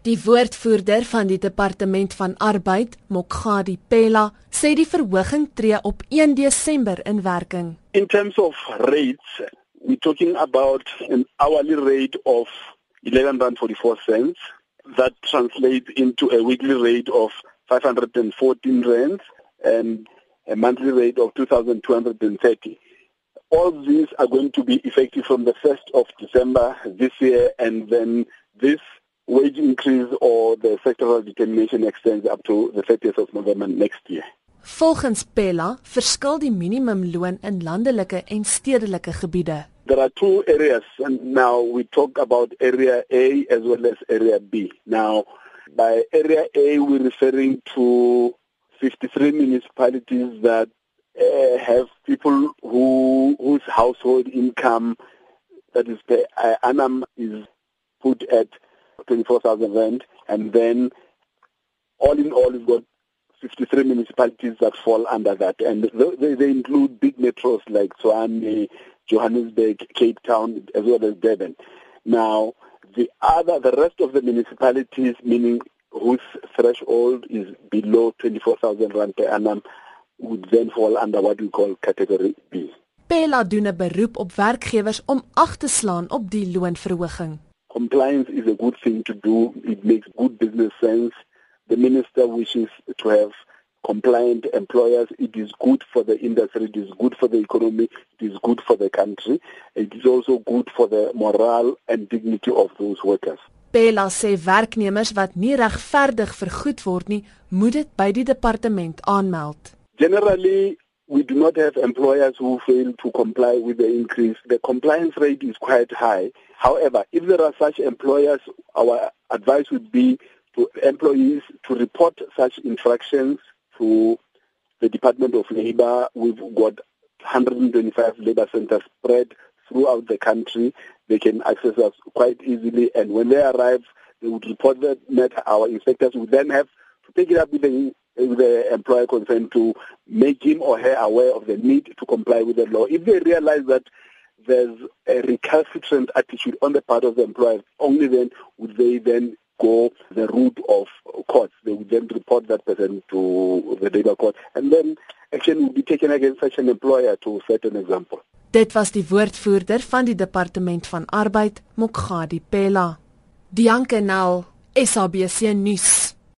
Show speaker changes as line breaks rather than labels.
Die woordvoerder van die Departement van Arbeid, Mokgadi Pella, sê die verhoging tree op 1 Desember in werking.
In terms of rates, we're talking about an hourly rate of 11.44 cents. That translates into a weekly rate of 514 rands and a monthly rate of 2,230. All these are going to be effective from the 1st of December this year and then this wage increase or the sectoral determination extends up to the 30th of November next year.
Volgens Pela verskil die minimumloon in landelike en stedelike gebiede.
There are two areas and now we talk about area A as well as area B. Now by area A we're referring to 53 municipalities that uh, have people who whose household income that is per uh, annum is put at 24,000 rand and then all in all we've got 53 municipalities that fall under that and they, they include big metros like Tshwane, Johannesburg, Cape Town as well as Durban. Now the other the rest of the municipalities meaning whose threshold is below 24,000 rand per annum would then fall under what we call category B.
Pela doen 'n beroep op werkgewers om ag te slaan op die loonverhoging.
Compliance is a good thing to do. It makes good business sense. The minister wishes to have compliant employers. It is good for the industry, it is good for the economy, it is good for the country. It is also good for the morale and dignity of those workers.
Pella sê werknemers wat nie regverdig vergoed word nie, moet dit by die departement aanmeld.
Generally, we do not have employers who fail to comply with the increase. The compliance rate is quite high. However, if there are such employers, our advice would be to employees to report such infractions to the Department of Labor. We've got 125 labor centers spread throughout the country. They can access us quite easily, and when they arrive, they would report that matter. Our inspectors would then have to take it up with the the employer concerned to make him or her aware of the need to comply with the law. If they realize that there's a recalcitrant attitude on the part of the employer, only then would they then go the route of courts. They would then report that person to the labor court, and then action would be taken against such an employer to set an example.
Dit was die woordvoerder van die departement van arbeid, Mokgadi Pella. Dianke Nel, SABC nuus.